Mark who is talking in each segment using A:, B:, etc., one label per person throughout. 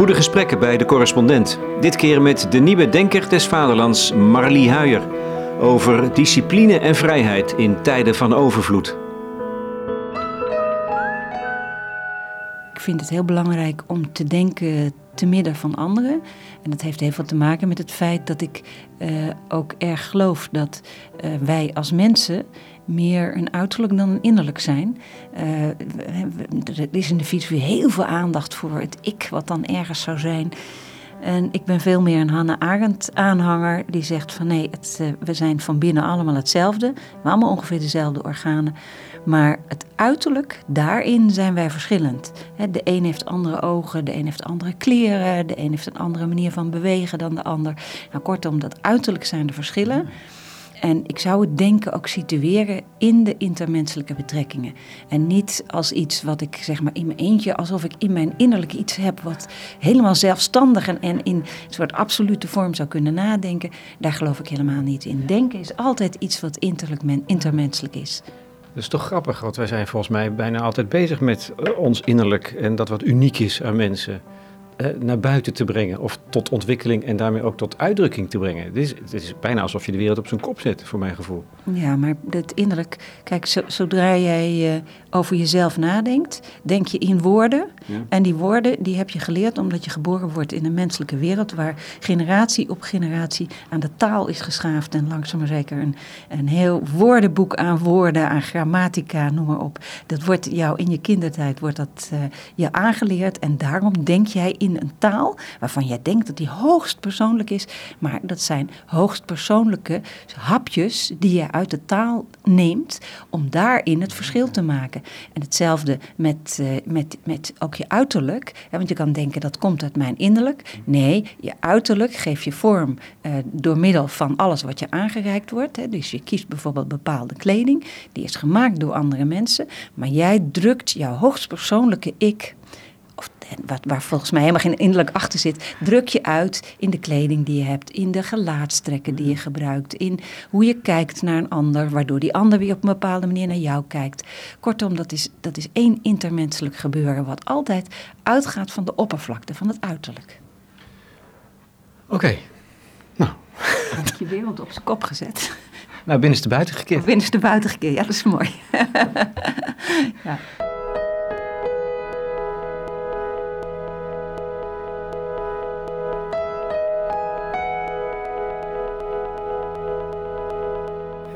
A: Goede gesprekken bij de correspondent. Dit keer met de nieuwe denker des vaderlands, Marlie Huijer. Over discipline en vrijheid in tijden van overvloed.
B: Ik vind het heel belangrijk om te denken te midden van anderen. En dat heeft heel veel te maken met het feit dat ik uh, ook erg geloof dat uh, wij als mensen meer een uiterlijk dan een innerlijk zijn. Uh, er is in de fiets heel veel aandacht voor het ik, wat dan ergens zou zijn. En ik ben veel meer een Hannah Arendt aanhanger die zegt van nee, het, we zijn van binnen allemaal hetzelfde. We hebben allemaal ongeveer dezelfde organen. Maar het uiterlijk, daarin zijn wij verschillend. de een heeft andere ogen, de een heeft andere kleren, de een heeft een andere manier van bewegen dan de ander. Nou, kortom, dat uiterlijk zijn de verschillen. En ik zou het denken ook situeren in de intermenselijke betrekkingen. En niet als iets wat ik zeg maar in mijn eentje, alsof ik in mijn innerlijk iets heb wat helemaal zelfstandig en, en in een soort absolute vorm zou kunnen nadenken. Daar geloof ik helemaal niet in. Denken is altijd iets wat intermenselijk is.
A: Dat is toch grappig, want wij zijn volgens mij bijna altijd bezig met eh, ons innerlijk en dat wat uniek is aan mensen. Eh, naar buiten te brengen of tot ontwikkeling en daarmee ook tot uitdrukking te brengen. Het is, het is bijna alsof je de wereld op zijn kop zet, voor mijn gevoel.
B: Ja, maar het innerlijk, kijk, zodra jij uh, over jezelf nadenkt, denk je in woorden. En die woorden die heb je geleerd omdat je geboren wordt in een menselijke wereld waar generatie op generatie aan de taal is geschaafd en langzaam maar zeker een, een heel woordenboek aan woorden, aan grammatica, noem maar op. Dat wordt jou in je kindertijd wordt dat uh, je aangeleerd en daarom denk jij in een taal waarvan jij denkt dat die hoogst persoonlijk is, maar dat zijn hoogst persoonlijke hapjes die je uit de taal neemt om daarin het verschil te maken. En hetzelfde met, uh, met, met ook je uiterlijk. Hè, want je kan denken dat komt uit mijn innerlijk. Nee, je uiterlijk geeft je vorm uh, door middel van alles wat je aangereikt wordt. Hè. Dus je kiest bijvoorbeeld bepaalde kleding, die is gemaakt door andere mensen, maar jij drukt jouw hoogst persoonlijke ik wat, waar volgens mij helemaal geen innerlijk achter zit, druk je uit in de kleding die je hebt, in de gelaatstrekken die je gebruikt, in hoe je kijkt naar een ander, waardoor die ander weer op een bepaalde manier naar jou kijkt. Kortom, dat is, dat is één intermenselijk gebeuren wat altijd uitgaat van de oppervlakte, van het uiterlijk.
A: Oké, okay. nou.
B: Heb je wereld op zijn kop gezet.
A: Nou, binnenste buiten gekeerd.
B: Binnenste buiten gekeerd, ja, dat is mooi. ja.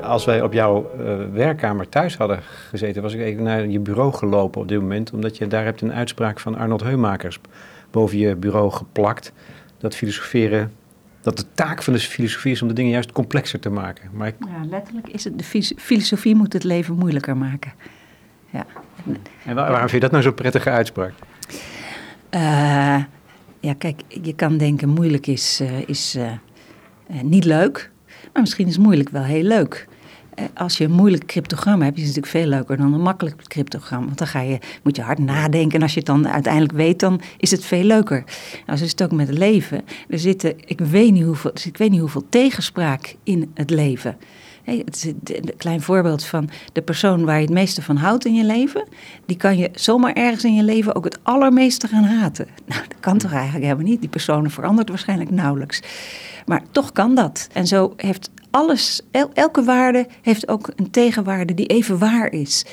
A: Als wij op jouw uh, werkkamer thuis hadden gezeten, was ik even naar je bureau gelopen op dit moment. Omdat je daar hebt een uitspraak van Arnold Heumakers boven je bureau geplakt. Dat filosoferen, dat de taak van de filosofie is om de dingen juist complexer te maken.
B: Maar ik... Ja, letterlijk is het, de filosofie moet het leven moeilijker maken. Ja.
A: En waarom vind je dat nou zo'n prettige uitspraak?
B: Uh, ja, kijk, je kan denken moeilijk is, uh, is niet leuk. Maar misschien is moeilijk wel heel leuk. Eh, als je een moeilijk cryptogram hebt, is het natuurlijk veel leuker dan een makkelijk cryptogram. Want dan ga je, moet je hard nadenken en als je het dan uiteindelijk weet, dan is het veel leuker. Nou, zo is het ook met het leven. Er zitten, ik weet niet hoeveel, ik weet niet hoeveel tegenspraak in het leven. het is een klein voorbeeld van de persoon waar je het meeste van houdt in je leven. Die kan je zomaar ergens in je leven ook het allermeeste gaan haten. Nou, dat kan toch eigenlijk helemaal niet. Die persoon verandert waarschijnlijk nauwelijks. Maar toch kan dat. En zo heeft alles, elke waarde heeft ook een tegenwaarde die even waar is.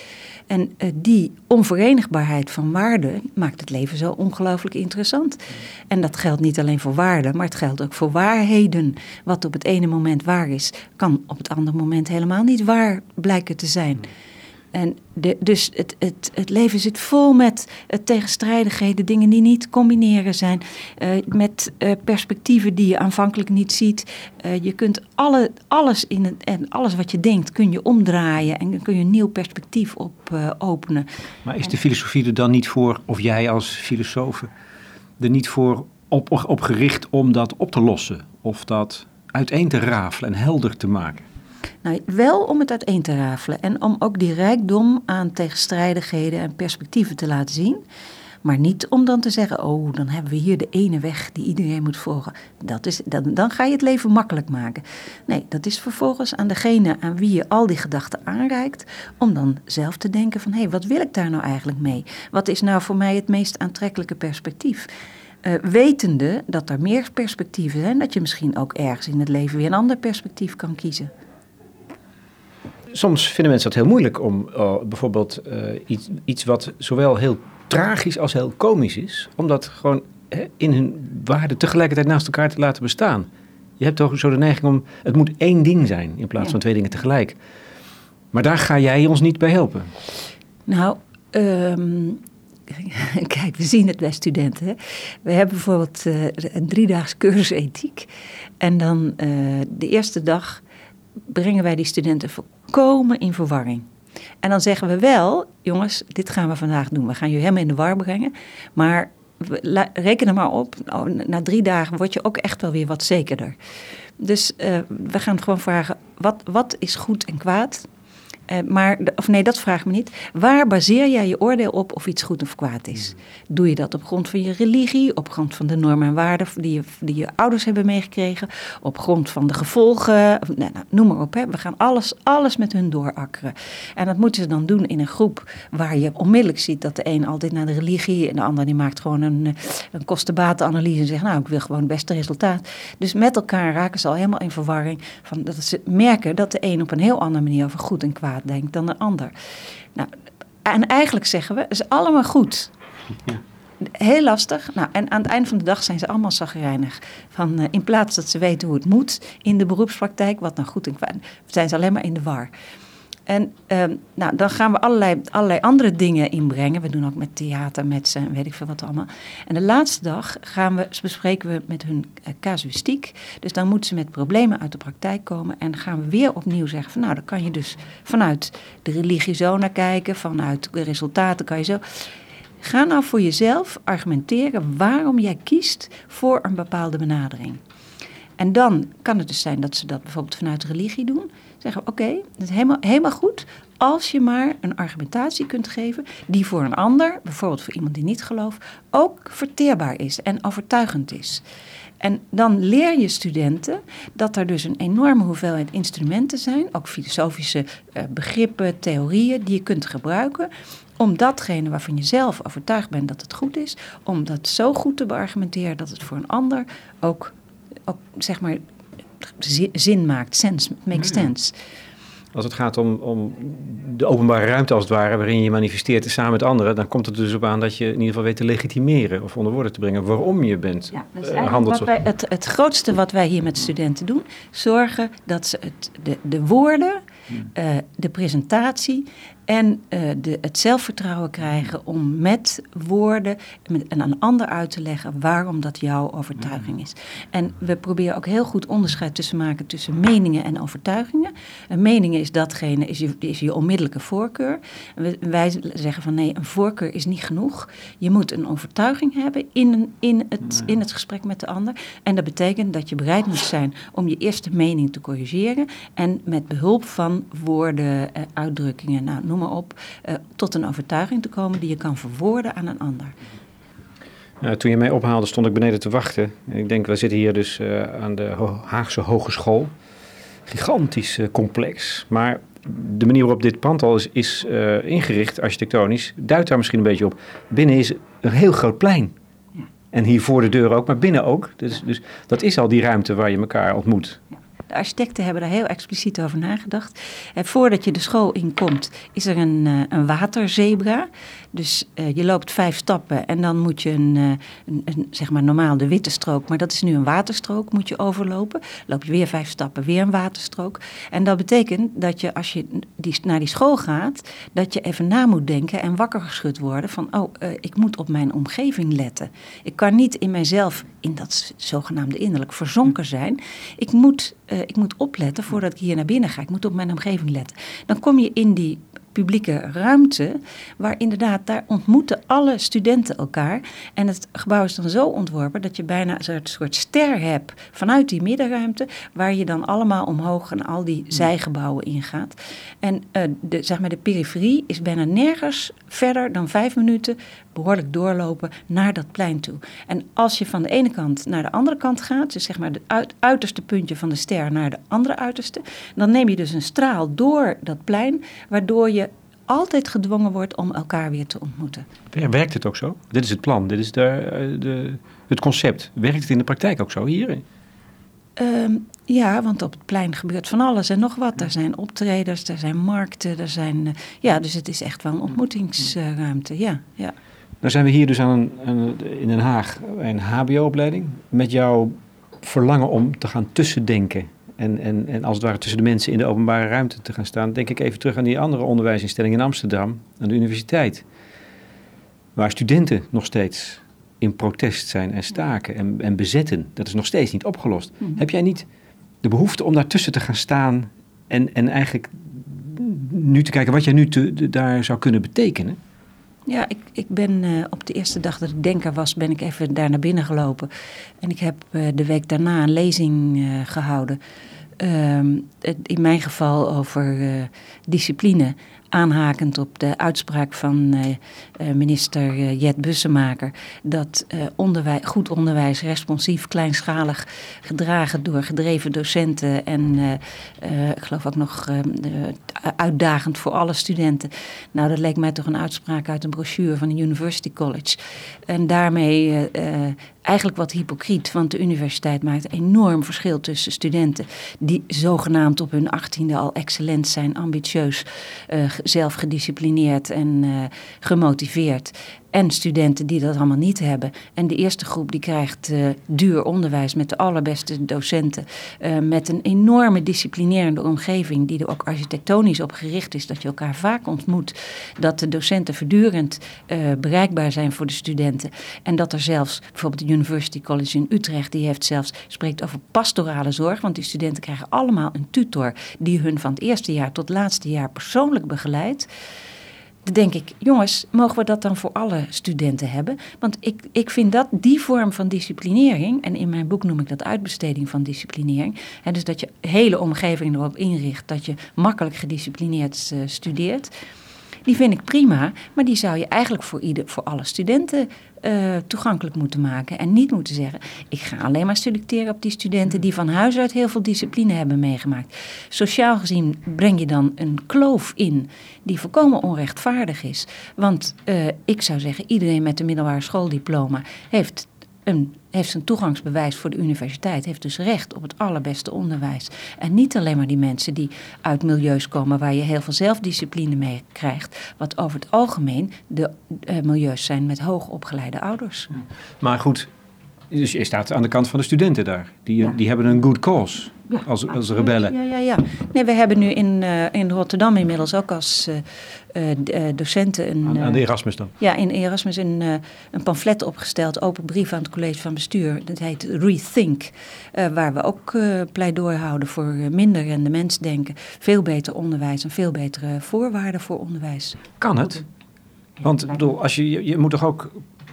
B: En uh, die onverenigbaarheid van waarden maakt het leven zo ongelooflijk interessant. En dat geldt niet alleen voor waarden, maar het geldt ook voor waarheden. Wat op het ene moment waar is, kan op het andere moment helemaal niet waar blijken te zijn. En dus het, het, het leven zit vol met uh, tegenstrijdigheden, dingen die niet combineren zijn, uh, met uh, perspectieven die je aanvankelijk niet ziet. je kunt alle, alles in het, en alles wat je denkt, kun je omdraaien en kun je een nieuw perspectief op openen.
A: Maar is de filosofie er dan niet voor, of jij als filosoof, er niet voor op, op gericht om dat op te lossen of dat uiteen te rafelen en helder te maken?
B: Nou, wel om het uiteen te rafelen en om ook die rijkdom aan tegenstrijdigheden en perspectieven te laten zien. Maar niet om dan te zeggen, oh, dan hebben we hier de ene weg die iedereen moet volgen. Dat is, dan, dan ga je het leven makkelijk maken. Nee, dat is vervolgens aan degene aan wie je al die gedachten aanreikt, om dan zelf te denken van, hé, hey, wat wil ik daar nou eigenlijk mee? Wat is nou voor mij het meest aantrekkelijke perspectief? Uh, wetende dat er meer perspectieven zijn, dat je misschien ook ergens in het leven weer een ander perspectief kan kiezen.
A: Soms vinden mensen dat heel moeilijk om uh, bijvoorbeeld uh, iets, iets wat zowel heel tragisch als heel komisch is, om dat gewoon hè, in hun waarde tegelijkertijd naast elkaar te laten bestaan. Je hebt toch zo de neiging om, het moet één ding zijn in plaats ja. van twee dingen tegelijk. Maar daar ga jij ons niet bij helpen.
B: Nou, um, kijk, we zien het bij studenten. Hè? We hebben bijvoorbeeld uh, een driedaags cursus ethiek. En dan de eerste dag brengen wij die studenten volkomen in verwarring. En dan zeggen we wel, jongens, dit gaan we vandaag doen. We gaan jullie helemaal in de war brengen. Maar reken er maar op, oh, na drie dagen word je ook echt wel weer wat zekerder. Dus uh, we gaan gewoon vragen, wat, wat is goed en kwaad? Uh, maar, of nee, dat vraag me niet. Waar baseer jij je oordeel op of iets goed of kwaad is? Doe je dat op grond van je religie, op grond van de normen en waarden die je, die je ouders hebben meegekregen, op grond van de gevolgen, nou, nou, noem maar op. Hè. We gaan alles, alles met hun doorakkeren. En dat moeten ze dan doen in een groep waar je onmiddellijk ziet dat de een altijd naar de religie en de ander die maakt gewoon een, eh, een kostenbatenanalyse en zegt, nou, ik wil gewoon het beste resultaat. Dus met elkaar raken ze al helemaal in verwarring van dat ze merken dat de een op een heel andere manier over goed en kwaad denkt dan een ander. Nou, en eigenlijk zeggen we, het is allemaal goed. Ja. Heel lastig. Nou, en aan het eind van de dag zijn ze allemaal zagrijnig. Van, uh, in plaats dat ze weten hoe het moet in de beroepspraktijk, wat nou goed en kwaad, zijn ze alleen maar in de war. En um, nou, dan gaan we allerlei, allerlei andere dingen inbrengen. We doen ook met theater, met ze en weet ik veel wat allemaal. En de laatste dag gaan we, bespreken we met hun uh, casuïstiek. Dus dan moeten ze met problemen uit de praktijk komen. En gaan we weer opnieuw zeggen van nou, dan kan je dus vanuit de religie zo naar kijken. Vanuit de resultaten kan je zo... Ga nou voor jezelf argumenteren waarom jij kiest voor een bepaalde benadering. En dan kan het dus zijn dat ze dat bijvoorbeeld vanuit religie doen. Zeggen oké, okay, dat is helemaal, helemaal goed. Als je maar een argumentatie kunt geven die voor een ander, bijvoorbeeld voor iemand die niet gelooft, ook verteerbaar is en overtuigend is. En dan leer je studenten dat er dus een enorme hoeveelheid instrumenten zijn, ook filosofische uh, begrippen, theorieën, die je kunt gebruiken om datgene waarvan je zelf overtuigd bent dat het goed is, om dat zo goed te beargumenteren dat het voor een ander ook, ook zeg maar zin maakt, sense, makes sense.
A: Als het gaat om, om de openbare ruimte als het ware, waarin je manifesteert samen met anderen, dan komt het dus op aan dat je in ieder geval weet te legitimeren of onder woorden te brengen waarom je bent. Ja, dat is
B: uh, wat wij, het, het grootste wat wij hier met studenten doen, zorgen dat ze het, de, de woorden, uh, de presentatie en uh, de, het zelfvertrouwen krijgen om met woorden met, en aan ander uit te leggen waarom dat jouw overtuiging is. En we proberen ook heel goed onderscheid tussen maken tussen meningen en overtuigingen. Een mening is datgene, is je, is je onmiddellijke voorkeur. En wij zeggen van nee, een voorkeur is niet genoeg. Je moet een overtuiging hebben in, een, in, het, in het gesprek met de ander. En dat betekent dat je bereid moet zijn om je eerste mening te corrigeren. En met behulp van woorden, eh, uitdrukkingen, nou, noem maar op, uh, tot een overtuiging te komen die je kan verwoorden aan een ander.
A: Nou, toen je mij ophaalde, stond ik beneden te wachten. Ik denk, we zitten hier dus uh, aan de Haagse Hogeschool. Gigantisch complex. Maar de manier waarop dit pand al is, is ingericht, architectonisch, duidt daar misschien een beetje op. Binnen is een heel groot plein. Ja. En hier voor de deur ook, maar binnen ook. Dus, dus dat is al die ruimte waar je elkaar ontmoet. Ja.
B: De architecten hebben daar heel expliciet over nagedacht. En voordat je de school inkomt, is er een, uh, een waterzebra. Dus uh, je loopt vijf stappen en dan moet je een, uh, een, een, zeg maar normaal de witte strook, maar dat is nu een waterstrook, moet je overlopen. Loop je weer vijf stappen, weer een waterstrook. En dat betekent dat je als je die, naar die school gaat, dat je even na moet denken en wakker geschud worden van, oh, ik moet op mijn omgeving letten. Ik kan niet in mijzelf in dat zogenaamde innerlijk verzonken zijn. Ik moet ik moet opletten voordat ik hier naar binnen ga. Ik moet op mijn omgeving letten. Dan kom je in die publieke ruimte, waar inderdaad, daar ontmoeten alle studenten elkaar. En het gebouw is dan zo ontworpen dat je bijna een soort, ster hebt vanuit die middenruimte, waar je dan allemaal omhoog en al die zijgebouwen ingaat. En uh, de, zeg maar, de periferie is bijna nergens verder dan vijf minuten behoorlijk doorlopen naar dat plein toe. En als je van de ene kant naar de andere kant gaat, dus zeg maar het uiterste puntje van de ster naar de andere uiterste, dan neem je dus een straal door dat plein, waardoor je altijd gedwongen wordt om elkaar weer te ontmoeten.
A: Werkt het ook zo? Dit is het plan, dit is de, eh, de, het concept. Werkt het in de praktijk ook zo hier?
B: Ehm, ja, want op het plein gebeurt van alles en nog wat. Er zijn optredens, er zijn markten, er zijn... Uh, ja, dus het is echt wel een ontmoetingsruimte, ja, ja.
A: Nou zijn we hier dus aan, een, in Den Haag een hbo-opleiding... met jouw verlangen om te gaan tussendenken... En, en, en als het ware tussen de mensen in de openbare ruimte te gaan staan... denk ik even terug aan die andere onderwijsinstelling in Amsterdam... aan de universiteit. Waar studenten nog steeds in protest zijn en staken en, en bezetten. Dat is nog steeds niet opgelost. Mhm. Heb jij niet de behoefte om daartussen te gaan staan en, en eigenlijk nu te kijken wat jij nu te, daar zou kunnen betekenen?
B: Ja, ik, ik ben uh, op de eerste dag dat ik denker was, ben ik even daar naar binnen gelopen. En ik heb uh, de week daarna een lezing uh, gehouden. Ehm, in mijn geval over discipline aanhakend op de uitspraak van uh, minister uh, Jet Bussemaker. Dat onderwijs, goed onderwijs, responsief, kleinschalig, gedragen door gedreven docenten. En ik geloof ook nog uitdagend voor alle studenten. Nou, dat leek mij toch een uitspraak uit een brochure van de University College. En daarmee eigenlijk wat hypocriet, want de universiteit maakt een enorm verschil tussen studenten die zogenaamd op hun achttiende al excellent zijn, ambitieus, uh, zelf gedisciplineerd en uh, gemotiveerd. En studenten die dat allemaal niet hebben. En de eerste groep die krijgt uh, duur onderwijs met de allerbeste docenten. Uh, met een enorme disciplinerende omgeving die er ook architectonisch op gericht is. Dat je elkaar vaak ontmoet. Dat de docenten voortdurend uh, bereikbaar zijn voor de studenten. En dat er zelfs bijvoorbeeld de University College in Utrecht. Die heeft zelfs, spreekt over pastorale zorg. Want die studenten krijgen allemaal een tutor die hun van het eerste jaar tot het laatste jaar persoonlijk begeleidt. Dan denk ik, jongens, mogen we dat dan voor alle studenten hebben? Want ik, ik vind dat die vorm van disciplinering, en in mijn boek noem ik dat uitbesteding van disciplinering. Hè, dus dat je hele omgeving erop inricht dat je makkelijk gedisciplineerd uh, studeert. Die vind ik prima, maar die zou je eigenlijk voor, ieder, voor alle studenten uh, toegankelijk moeten maken. En niet moeten zeggen, ik ga alleen maar selecteren op die studenten die van huis uit heel veel discipline hebben meegemaakt. Sociaal gezien breng je dan een kloof in die volkomen onrechtvaardig is. Want uh, ik zou zeggen, iedereen met een middelbare schooldiploma heeft een, heeft zijn toegangsbewijs voor de universiteit, heeft dus recht op het allerbeste onderwijs. En niet alleen maar die mensen die uit milieus komen waar je heel veel zelfdiscipline mee krijgt, wat over het algemeen de uh, milieus zijn met hoogopgeleide ouders.
A: Maar goed, dus je staat aan de kant van de studenten daar. Die, ja. die hebben een good cause ja, als, als rebellen.
B: Ja, ja, ja. Nee, we hebben nu in, uh, in Rotterdam inmiddels ook als uh, uh, docenten... Een,
A: aan, aan, de Erasmus dan?
B: Ja, in Erasmus een, een pamflet opgesteld, open brief aan het college van bestuur. Dat heet Rethink, waar we ook pleidooi houden voor minder rendementsdenken. Veel beter onderwijs en veel betere voorwaarden voor onderwijs.
A: Kan het? Want bedoel, als je, je moet toch ook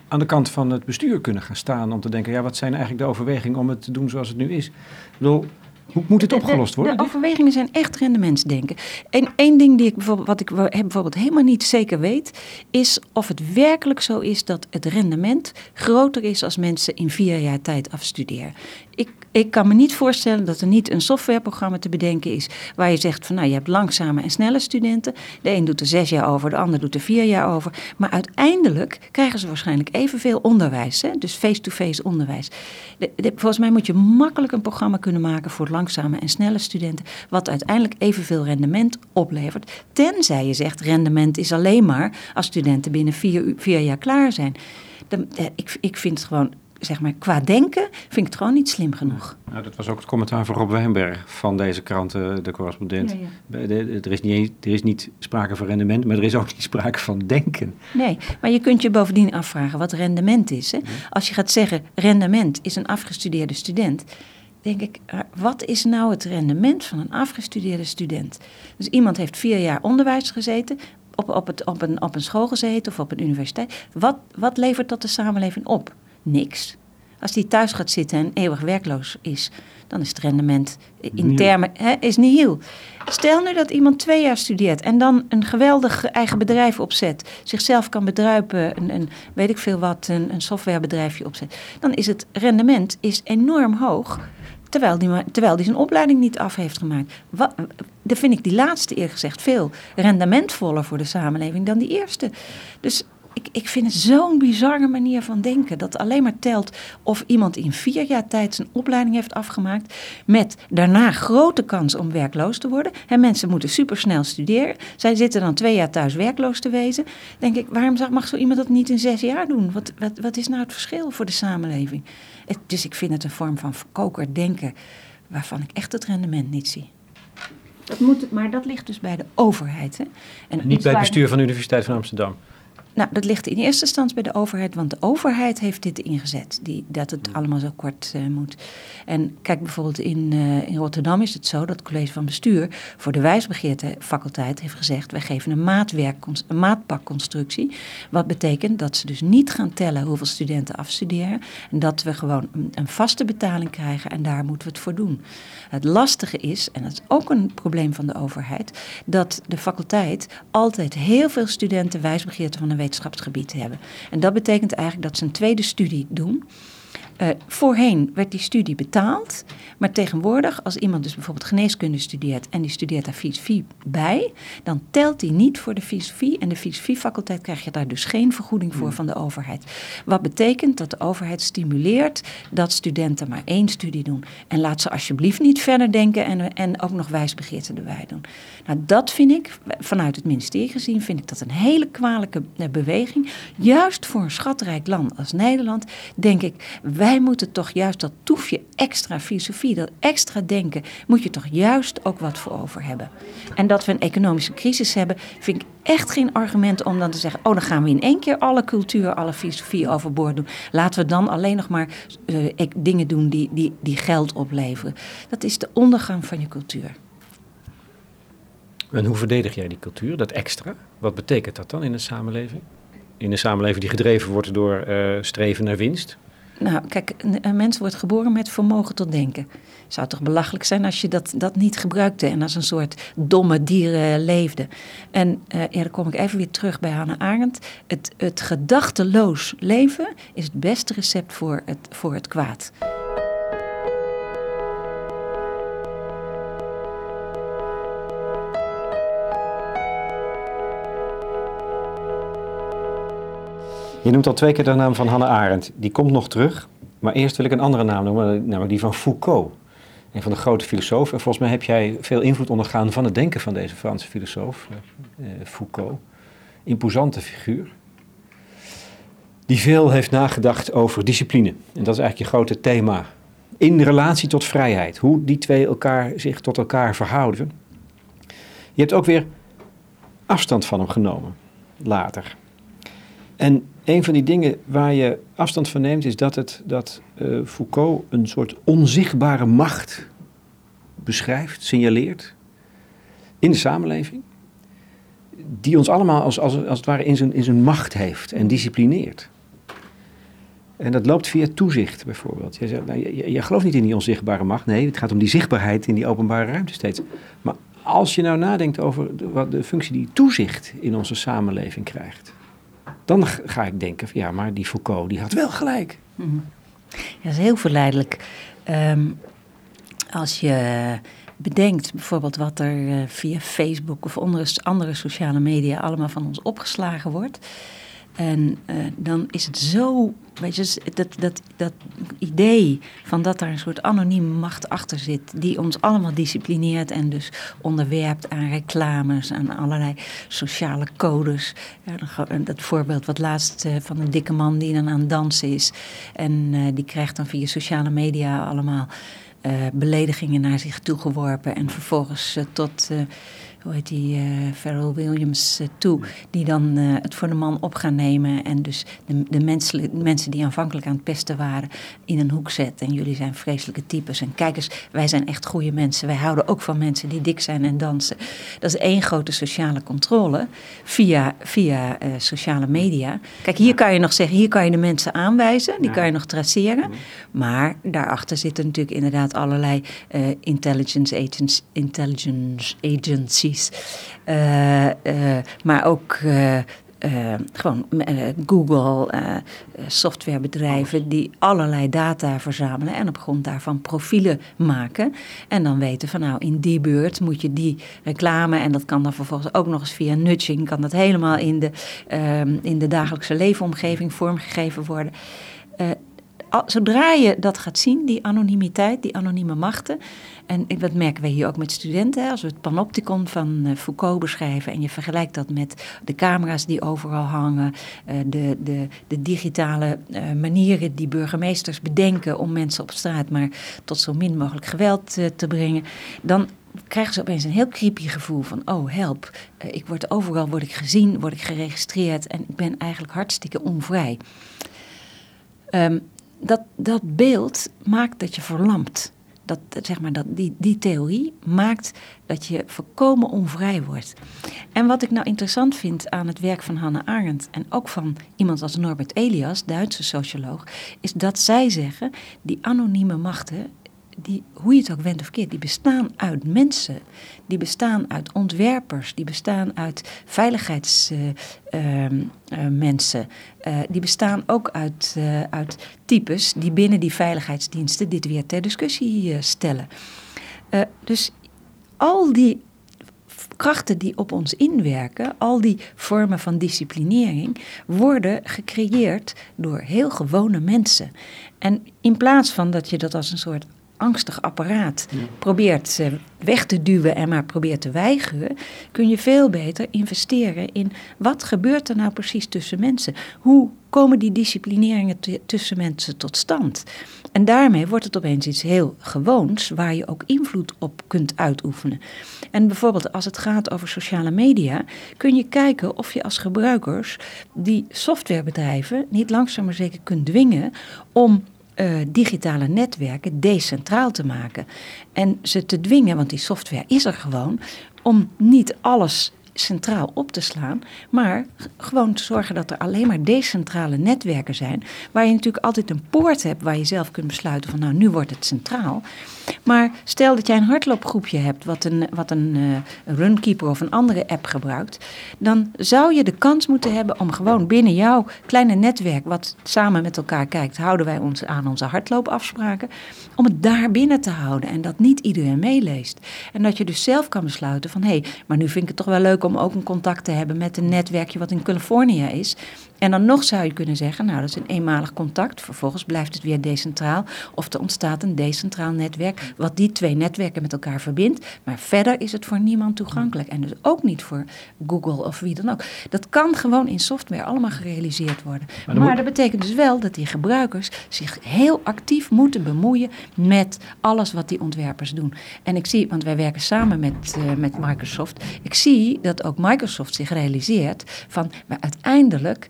A: aan de kant van het bestuur kunnen gaan staan om te denken, ja, wat zijn eigenlijk de overwegingen om het te doen zoals het nu is? Ik bedoel, hoe moet dit opgelost worden?
B: De, de overwegingen zijn echt rendementsdenken. En één ding die ik bijvoorbeeld, wat ik bijvoorbeeld helemaal niet zeker weet, is of het werkelijk zo is dat het rendement groter is als mensen in vier jaar tijd afstuderen. Ik ik kan me niet voorstellen dat er niet een softwareprogramma te bedenken is waar je zegt van nou je hebt langzame en snelle studenten. De een doet er zes jaar over, de ander doet er vier jaar over. Maar uiteindelijk krijgen ze waarschijnlijk evenveel onderwijs, hè? dus face-to-face onderwijs. De, de, volgens mij moet je makkelijk een programma kunnen maken voor langzame en snelle studenten, wat uiteindelijk evenveel rendement oplevert. Tenzij je zegt rendement is alleen maar als studenten binnen vier, vier jaar klaar zijn. Dan, eh, ik, ik vind het gewoon zeg maar, qua denken vind ik het gewoon niet slim genoeg.
A: Nou, dat was ook het commentaar van Rob Wijnberg van deze krant, De Correspondent. Ja, ja. Er, is niet, er is niet sprake van rendement, maar er is ook niet sprake van denken.
B: Nee, maar je kunt je bovendien afvragen wat rendement is. Hè? Als je gaat zeggen, rendement is een afgestudeerde student denk ik, eh, wat is nou het rendement van een afgestudeerde student? Dus iemand heeft vier jaar onderwijs gezeten, op, op, het, op, een, op een school gezeten of op een universiteit. Wat, wat levert dat de samenleving op? niks. Als die thuis gaat zitten en eeuwig werkloos is, dan is het rendement in termen hè, is nihil. Stel nu dat iemand twee jaar studeert en dan een geweldig eigen bedrijf opzet, zichzelf kan bedruipen, een, een weet ik veel wat, een, een softwarebedrijfje opzet, dan is het rendement is enorm hoog. Terwijl die, terwijl die zijn opleiding niet af heeft gemaakt. Wat, dan vind ik die laatste eerlijk gezegd veel rendementvoller voor de samenleving dan die eerste. Dus ik, ik vind het zo'n bizarre manier van denken. Dat alleen maar telt of iemand in vier jaar tijd zijn opleiding heeft afgemaakt. Met daarna grote kans om werkloos te worden. En mensen moeten supersnel studeren. Zij zitten dan twee jaar thuis werkloos te wezen. Denk ik, waarom mag zo iemand dat niet in zes jaar doen? Wat, wat, wat is nou het verschil voor de samenleving? dus ik vind het een vorm van verkoker denken. Waarvan ik echt het rendement niet zie. Dat moet, maar dat ligt dus bij de overheid. Hè?
A: En niet bij het bestuur van de Universiteit van Amsterdam.
B: Nou, dat ligt in eerste instantie bij de overheid, want de overheid heeft dit ingezet, die, dat het allemaal zo kort uh, moet. En kijk bijvoorbeeld in, uh, in Rotterdam is het zo dat het college van bestuur voor de wijsbegeerte faculteit heeft gezegd, wij geven een, maatwerk, een maatpakconstructie, wat betekent dat ze dus niet gaan tellen hoeveel studenten afstuderen en dat we gewoon een, een vaste betaling krijgen en daar moeten we het voor doen. Het lastige is, en dat is ook een probleem van de overheid, dat de faculteit altijd heel veel studenten wijsbegeerte van een wetenschapsgebied hebben. En dat betekent eigenlijk dat ze een tweede studie doen. Uh, voorheen werd die studie betaald, maar tegenwoordig, als iemand dus bijvoorbeeld geneeskunde studeert en die studeert daar filosofie bij, dan telt die niet voor de filosofie en de filosofiefaculteit krijg je daar dus geen vergoeding voor hmm. van de overheid. Wat betekent dat de overheid stimuleert dat studenten maar één studie doen. En laat ze alsjeblieft niet verder denken en, en ook nog wijsbegeerte erbij doen. Nou, dat vind ik, vanuit het ministerie gezien, vind ik dat een hele kwalijke eh, beweging. Juist voor een schatrijk land als Nederland, denk ik, wij moeten toch juist dat toefje extra filosofie, dat extra denken, moet je toch juist ook wat voor over hebben. En dat we een economische crisis hebben, vind ik echt geen argument om dan te zeggen: oh, dan gaan we in één keer alle cultuur, alle filosofie overboord doen. Laten we dan alleen nog maar uh, dingen doen die, die, die geld opleveren. Dat is de ondergang van je cultuur.
A: En hoe verdedig jij die cultuur, dat extra? Wat betekent dat dan in een samenleving? In een samenleving die gedreven wordt door uh, streven naar winst?
B: Nou, kijk, een mens wordt geboren met vermogen tot denken. Zou toch belachelijk zijn als je dat, dat niet gebruikte en als een soort domme dieren leefde. En uh, dan kom ik even weer terug bij Hannah Arendt. Het, het gedachteloos leven is het beste recept voor het, voor het kwaad.
A: Je noemt al twee keer de naam van Hannah Arendt. Die komt nog terug. Maar eerst wil ik een andere naam noemen, namelijk die van Foucault. Een van de grote filosofen. En volgens mij heb jij veel invloed ondergaan van het denken van deze Franse filosoof, eh, Foucault. Imposante figuur. Die veel heeft nagedacht over discipline. En dat is eigenlijk je grote thema. In relatie tot vrijheid. Hoe die twee elkaar, zich tot elkaar verhouden. Je hebt ook weer afstand van hem genomen. Later. En een van die dingen waar je afstand van neemt, is dat, het, dat uh, Foucault een soort onzichtbare macht beschrijft, signaleert in de samenleving, die ons allemaal als, als, als het ware in zijn, in zijn macht heeft en disciplineert. En dat loopt via toezicht bijvoorbeeld. Je, zegt, nou, je, gelooft niet in die onzichtbare macht. Nee, het gaat om die zichtbaarheid in die openbare ruimte steeds. Maar als je nou nadenkt over wat de functie die toezicht in onze samenleving krijgt dan ga ik denken, ja, maar die Foucault die had wel gelijk.
B: Mm dat is heel verleidelijk. Ehm, als je bedenkt bijvoorbeeld wat er uh, via Facebook of andere sociale media allemaal van ons opgeslagen wordt. En uh, dan is het zo, weet je, dat, dat, dat idee van dat daar een soort anonieme macht achter zit, die ons allemaal disciplineert en dus onderwerpt aan reclames, aan allerlei sociale codes. Dat voorbeeld wat laatst uh, van een dikke man die dan aan dansen is en uh, die krijgt dan via sociale media allemaal beledigingen naar zich toegeworpen en vervolgens tot hoe heet die, uh, Pharrell Williams uh, toe, die dan uh, het voor de man op gaan nemen en dus de, de, mensen, mensen die aanvankelijk aan het pesten waren in een hoek zet. En jullie zijn vreselijke types. En kijk eens, wij zijn echt goede mensen. Wij houden ook van mensen die dik zijn en dansen. Dat is één grote sociale controle via, via sociale media. Kijk, hier kan je nog zeggen, hier kan je de mensen aanwijzen, die kan je nog traceren. Maar daarachter zitten natuurlijk inderdaad allerlei intelligence, agents, intelligence agencies uh, uh, maar ook uh, uh, gewoon uh, Google, uh, softwarebedrijven die allerlei data verzamelen en op grond daarvan profielen maken. En dan weten van nou in die beurt moet je die reclame en dat kan dan vervolgens ook nog eens via nudging, kan dat helemaal in de, ehm, in de dagelijkse leefomgeving vormgegeven worden. Zodra je dat gaat zien, die anonimiteit, die anonieme machten, en dat merken wij hier ook met studenten. Als we het panopticon van uh, Foucault beschrijven en je vergelijkt dat met de camera's die overal hangen, uh, de, de, de digitale uh, manieren die burgemeesters bedenken om mensen op straat maar tot zo min mogelijk geweld te brengen, dan krijgen ze opeens een heel creepy gevoel van, oh help, ik word overal word ik gezien, word ik geregistreerd en ik ben eigenlijk hartstikke onvrij. Um, dat, dat beeld maakt dat je verlamt dat, zeg maar, dat, die, die theorie maakt dat je volkomen onvrij wordt. En wat ik nou interessant vind aan het werk van Hannah Arendt en ook van iemand als Norbert Elias, Duitse socioloog, is dat zij zeggen die anonieme machten die, hoe je het ook wendt of keert, die bestaan uit mensen. Die bestaan uit ontwerpers, die bestaan uit veiligheidsmensen. Uh, uh, die bestaan ook uit, uh, uit types die binnen die veiligheidsdiensten dit weer ter discussie eh, stellen. Eh, dus al die krachten die op ons inwerken, al die vormen van disciplinering, worden gecreëerd door heel gewone mensen. En in plaats van dat je dat als een soort angstig apparaat probeert weg te duwen en maar probeert te weigeren, kun je veel beter investeren in wat gebeurt er nou precies tussen mensen? Hoe komen die disciplineringen tussen mensen tot stand? En daarmee wordt het opeens iets heel gewoons waar je ook invloed op kunt uitoefenen. En bijvoorbeeld als het gaat over sociale media, kun je kijken of je als gebruikers die softwarebedrijven niet langzaam maar zeker kunt dwingen om uh, digitale netwerken decentraal te maken. En ze te dwingen, want die software is er gewoon, om niet alles centraal op te slaan, maar gewoon te zorgen dat er alleen maar decentrale netwerken zijn, waar je natuurlijk altijd een poort hebt waar je zelf kunt besluiten van nou nu wordt het centraal. Maar stel dat jij een hardloopgroepje hebt wat een, wat een uh, runkeeper of een andere app gebruikt, dan zou je de kans moeten hebben om gewoon binnen jouw kleine netwerk, wat samen met elkaar kijkt, houden wij ons aan onze hardloopafspraken, om het daar binnen te houden en dat niet iedereen meeleest. En dat je dus zelf kan besluiten van hé, hey, maar nu vind ik het toch wel leuk om ook een contact te hebben met een netwerkje wat in Californië is. En dan nog zou je kunnen zeggen, nou dat is een eenmalig contact, vervolgens blijft het weer decentraal. Of er ontstaat een decentraal netwerk wat die twee netwerken met elkaar verbindt. Maar verder is het voor niemand toegankelijk. En dus ook niet voor Google of wie dan ook. Dat kan gewoon in software allemaal gerealiseerd worden. Maar, dat betekent dus wel dat die gebruikers zich heel actief moeten bemoeien met alles wat die ontwerpers doen. En ik zie, want wij werken samen met, uh, met Microsoft, ik zie dat ook Microsoft zich realiseert van, maar uiteindelijk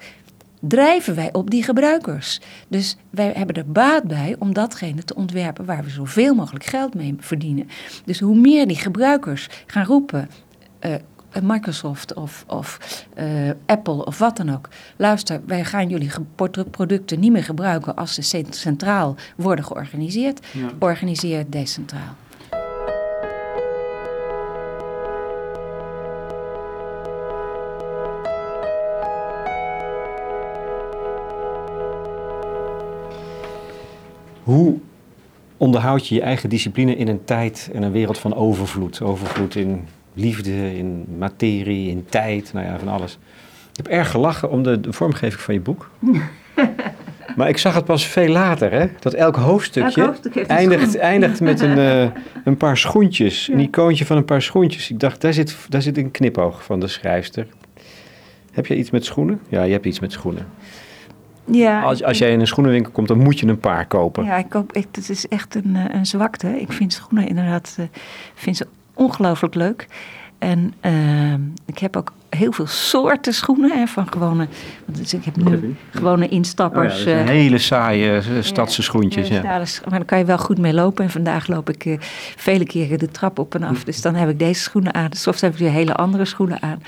B: drijven wij op die gebruikers. Dus wij hebben er baat bij om datgene te ontwerpen waar we zoveel mogelijk geld mee verdienen. Dus hoe meer die gebruikers gaan roepen. Uh, Microsoft of, of uh, Apple of wat dan ook. Luister, wij gaan jullie producten niet meer gebruiken als ze centraal worden georganiseerd. Ja. Organiseer decentraal.
A: Hoe onderhoud je je eigen discipline in een tijd en een wereld van overvloed? Overvloed in liefde, in materie, in tijd, nou ja, van alles. Ik heb erg gelachen om de, de vormgeving van je boek. maar ik zag het pas veel later, hè? Dat elk hoofdstukje elk eindigt, eindigt met een, uh, een paar schoentjes. Een icoontje van een paar schoentjes. Ik dacht, daar zit, daar zit een knipoog van de schrijfster. Heb je iets met schoenen? Ja, je hebt iets met schoenen. Ja, als, als jij in een schoenenwinkel komt, dan moet je een paar kopen.
B: Ja, ik koop, ik, het is echt een, eh, een zwakte. Ik vind schoenen inderdaad uh, vind ze ongelooflijk leuk. En uh, ik heb ook heel veel soorten schoenen. Hè, van gewone, want ik heb nu gewone instappers.
A: Oh ja, hele saaie stadse schoentjes. Ja, ja.
B: maar daar kan je wel goed mee lopen. En vandaag loop ik vele keren de trap op en af. Dus dan heb ik deze schoenen aan. Soms heb ik weer hele andere schoenen aan.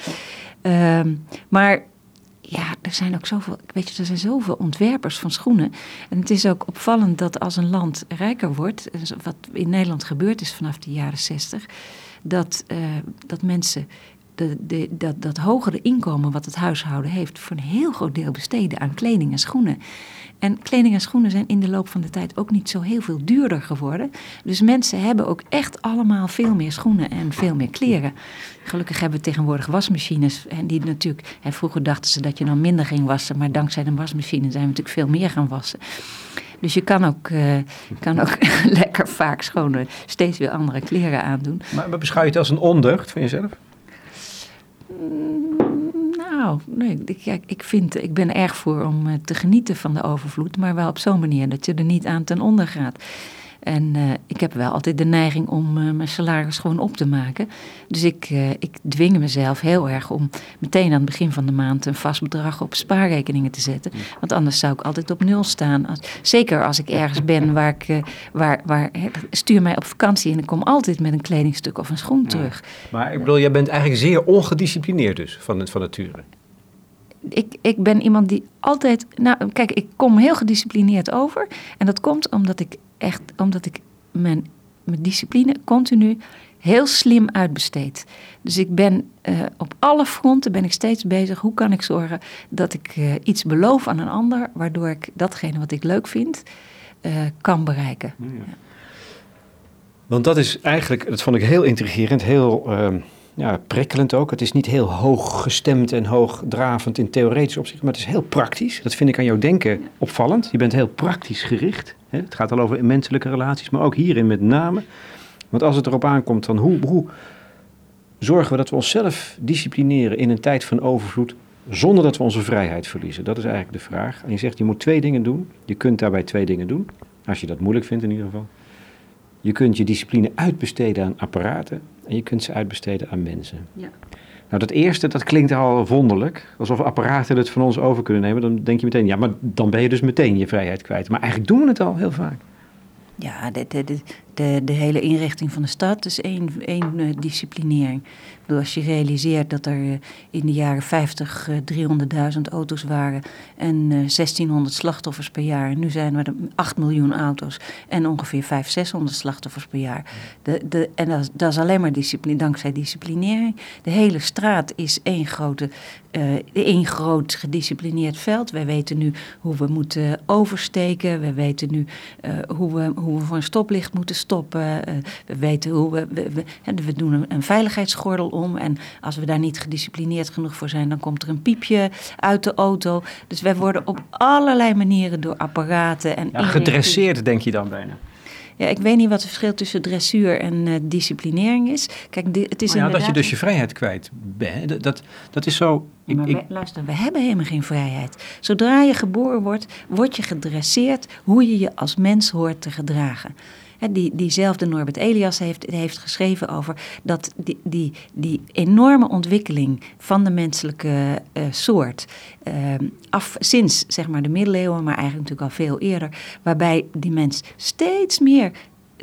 B: Uh, maar ja, er zijn ook zoveel, weet je, er zijn zoveel ontwerpers van schoenen. En het is ook opvallend dat als een land rijker wordt, wat in Nederland gebeurd is vanaf de jaren zestig, dat, uh, dat mensen de, de, dat, dat hogere inkomen wat het huishouden heeft, voor een heel groot deel besteden aan kleding en schoenen. En kleding en schoenen zijn in de loop van de tijd ook niet zo heel veel duurder geworden. Dus mensen hebben ook echt allemaal veel meer schoenen en veel meer kleren. Gelukkig hebben we tegenwoordig wasmachines. En die natuurlijk, en vroeger dachten ze dat je dan minder ging wassen. Maar dankzij de wasmachine zijn we natuurlijk veel meer gaan wassen. Dus je kan ook, uh, kan ook lekker vaak schone, steeds weer andere kleren aandoen.
A: Maar beschouw je het als een ondeugd van jezelf?
B: Mm, nou, nee, ik, ik, vind, ik ben erg voor om eh, te genieten van de overvloed, maar wel op zo'n manier dat je er niet aan ten onder gaat. En uh, ik heb wel altijd de neiging om uh, mijn salaris gewoon op te maken. Dus ik, uh, ik dwing mezelf heel erg om meteen aan het begin van de maand een vast bedrag op spaarrekeningen te zetten. Want anders zou ik altijd op nul staan. Als, zeker als ik ergens ben waar ik, waar, waar, stuur mij op vakantie en ik kom altijd met een kledingstuk of een schoen terug.
A: Maar ik bedoel, jij bent eigenlijk zeer ongedisciplineerd dus van, van nature.
B: Ik, ik ben iemand die altijd. Nou, kijk, ik kom heel gedisciplineerd over. En dat komt omdat ik echt omdat ik mijn, mijn discipline continu heel slim uitbesteed. Dus ik ben uh, op alle fronten ben ik steeds bezig. Hoe kan ik zorgen dat ik uh, iets beloof aan een ander, waardoor ik datgene wat ik leuk vind uh, kan bereiken. Ja.
A: Want dat is eigenlijk, dat vond ik heel intrigerend, heel ehm, ja, prikkelend ook. Het is niet heel hoog gestemd en hoogdravend in theoretisch opzicht, maar het is heel praktisch. Dat vind ik aan jouw denken opvallend. Je bent heel praktisch gericht. Het gaat al over menselijke relaties, maar ook hierin met name. Want als het erop aankomt, dan hoe, hoe zorgen we dat we onszelf disciplineren in een tijd van overvloed, zonder dat we onze vrijheid verliezen? Dat is eigenlijk de vraag. En je zegt, je moet twee dingen doen. Je kunt daarbij twee dingen doen. Als je dat moeilijk vindt in ieder geval. Je kunt je discipline uitbesteden aan apparaten en je kunt ze uitbesteden aan mensen. Ja. Nou, dat eerste, dat klinkt al wonderlijk. Alsof apparaten het van ons over kunnen nemen. Dan denk je meteen, ja, maar dan ben je dus meteen je vrijheid kwijt. Maar eigenlijk doen we het al heel vaak.
B: Ja, de, de, de, de, hele inrichting van de stad is één, één uh, disciplinering. Bedoel, als je realiseert dat er uh, in de jaren 50 uh, 300.000 auto's waren en 1600 slachtoffers per jaar. Nu zijn er 8 miljoen auto's en ongeveer 500, 600 slachtoffers per jaar. De, de, en dat, dat is alleen maar discipline, dankzij disciplinering. De hele straat is één, grote, één groot gedisciplineerd veld. Wij weten nu hoe we moeten oversteken. We weten nu hoe, we, hoe we voor een stoplicht moeten stoppen. Uh, we weten hoe we, we, we, we doen een, veiligheidsgordel om. En als we daar niet gedisciplineerd genoeg voor zijn, dan komt er een piepje uit de auto. Dus wij worden op allerlei manieren door apparaten en.
A: Ja, gedresseerd, denk je dan bijna.
B: Ja, ik weet niet wat het verschil tussen dressuur en uh, disciplinering is. Kijk, het is
A: ja, dat je dus je vrijheid kwijt bent. Dat, dat is zo.
B: Ik, maar we, luister, we hebben helemaal geen vrijheid. Zodra je geboren wordt, word je gedresseerd hoe je je als mens hoort te gedragen die, diezelfde Norbert Elias heeft, heeft geschreven over dat die, die, enorme ontwikkeling van de menselijke uh, soort, uh, af, sinds zeg maar de middeleeuwen, maar eigenlijk natuurlijk al veel eerder, waarbij die mens steeds meer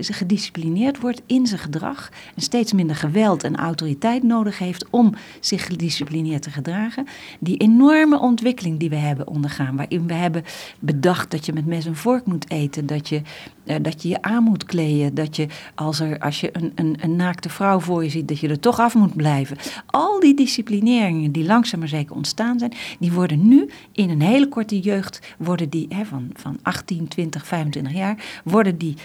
B: gedisciplineerd wordt in zijn gedrag en steeds minder geweld en autoriteit nodig heeft om zich gedisciplineerd te gedragen. Die enorme ontwikkeling die we hebben ondergaan, waarin we hebben bedacht dat je met mes en vork moet eten, dat je uh, dat je, je aan moet kleden, dat je als, er, als je een, een, een naakte vrouw voor je ziet, dat je er toch af moet blijven. Al die disciplineringen die langzaam maar zeker ontstaan zijn, die worden nu in een hele korte jeugd, worden die hè, van, van 18, 20, 25 jaar, worden die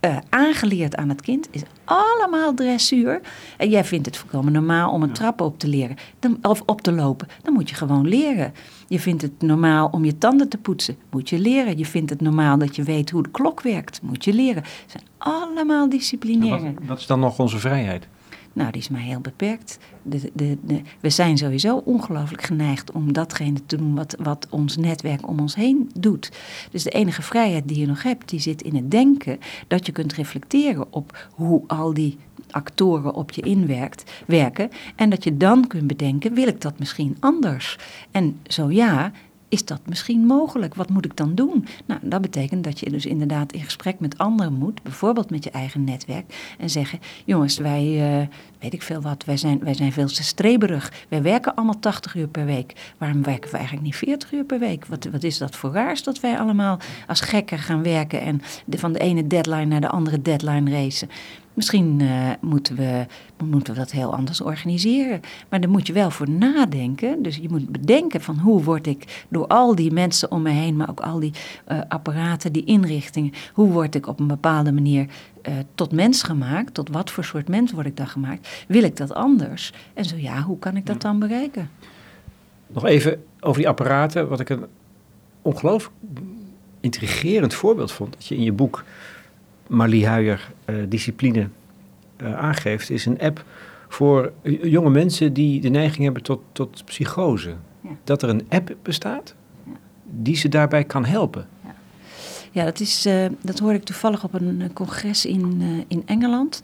B: uh, aangeleerd aan het kind is allemaal dressuur. En jij vindt het volkomen normaal om een trap op te leren dan, of op te lopen. Dan moet je gewoon leren. Je vindt het normaal om je tanden te poetsen. Moet je leren. Je vindt het normaal dat je weet hoe de klok werkt. Moet je leren. Het zijn allemaal disciplineringen.
A: Wat, wat is dan nog onze vrijheid?
B: Nou, die is maar heel beperkt. De, de, we zijn sowieso ongelooflijk geneigd om datgene te doen wat, wat ons netwerk om ons heen doet. Dus de enige vrijheid die je nog hebt, die zit in het denken dat je kunt reflecteren op hoe al die actoren op je inwerkt, werken. En dat je dan kunt bedenken, wil ik dat misschien anders? En zo ja, is dat misschien mogelijk? Wat moet ik dan doen? Nou, dat betekent dat je dus inderdaad in gesprek met anderen moet, bijvoorbeeld met je eigen netwerk, en zeggen: jongens, wij, uh, weet ik veel wat, wij zijn, wij zijn veel te streberig. Wij werken allemaal 80 uur per week. Waarom werken we eigenlijk niet 40 uur per week? Wat, wat is dat voor raars dat wij allemaal als gekken gaan werken en van de ene deadline naar de andere deadline racen? Misschien uh, moeten, we, moeten we dat heel anders organiseren. Maar daar moet je wel voor nadenken. Dus je moet bedenken van hoe word ik door al die mensen om me heen, maar ook al die uh, apparaten, die inrichtingen, hoe word ik op een bepaalde manier uh, tot mens gemaakt? Tot wat voor soort mens word ik dan gemaakt? Wil ik dat anders? En zo ja, hoe kan ik dat dan bereiken?
A: Nog even over die apparaten, wat ik een ongelooflijk intrigerend voorbeeld vond, dat je in je boek Marlie Huijer uh, Discipline uh, aangeeft, is een app voor jonge mensen die de neiging hebben tot, tot psychose. Ja. Dat er een app bestaat die ze daarbij kan helpen.
B: Ja, ja dat, is, uh, dat hoorde ik toevallig op een congres in, in Engeland.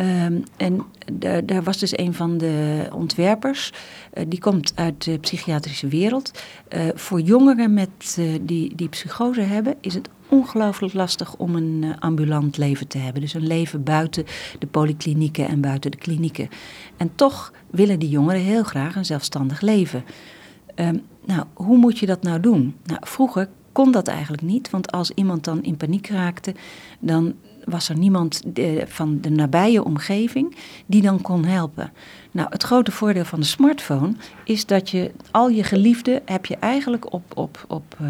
B: Um, en daar, was dus een van de ontwerpers, uh, die komt uit de psychiatrische wereld. Uh, voor jongeren met, uh, die, die psychose hebben, is het ongelooflijk lastig om een ambulant leven te hebben. Dus een leven buiten de polyklinieken en buiten de klinieken. En toch willen die jongeren heel graag een zelfstandig leven. Um, nou, hoe moet je dat nou doen? Nou, vroeger kon dat eigenlijk niet, want als iemand dan in paniek raakte, dan was er niemand de, van de nabije omgeving die dan kon helpen. Nou, het grote voordeel van de smartphone is dat je al je geliefden heb je eigenlijk op, op, op, uh,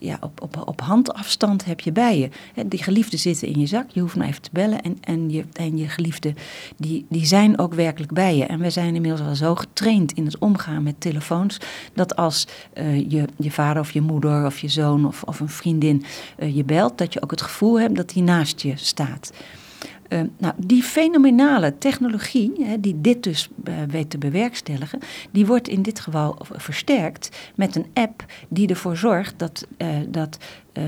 B: ja, op, op, op handafstand heb je bij je. Die geliefden zitten in je zak, je hoeft maar even te bellen en, en, je, en je geliefden die, die zijn ook werkelijk bij je. En we zijn inmiddels al zo getraind in het omgaan met telefoons, dat als uh, je, je vader of je moeder of je zoon of, of een vriendin uh, je belt, dat je ook het gevoel hebt dat die naast je staat. Uh, nou, die fenomenale technologie, hè, die dit dus uh, weet te bewerkstelligen, die wordt in dit geval versterkt met een app die ervoor zorgt dat, uh, dat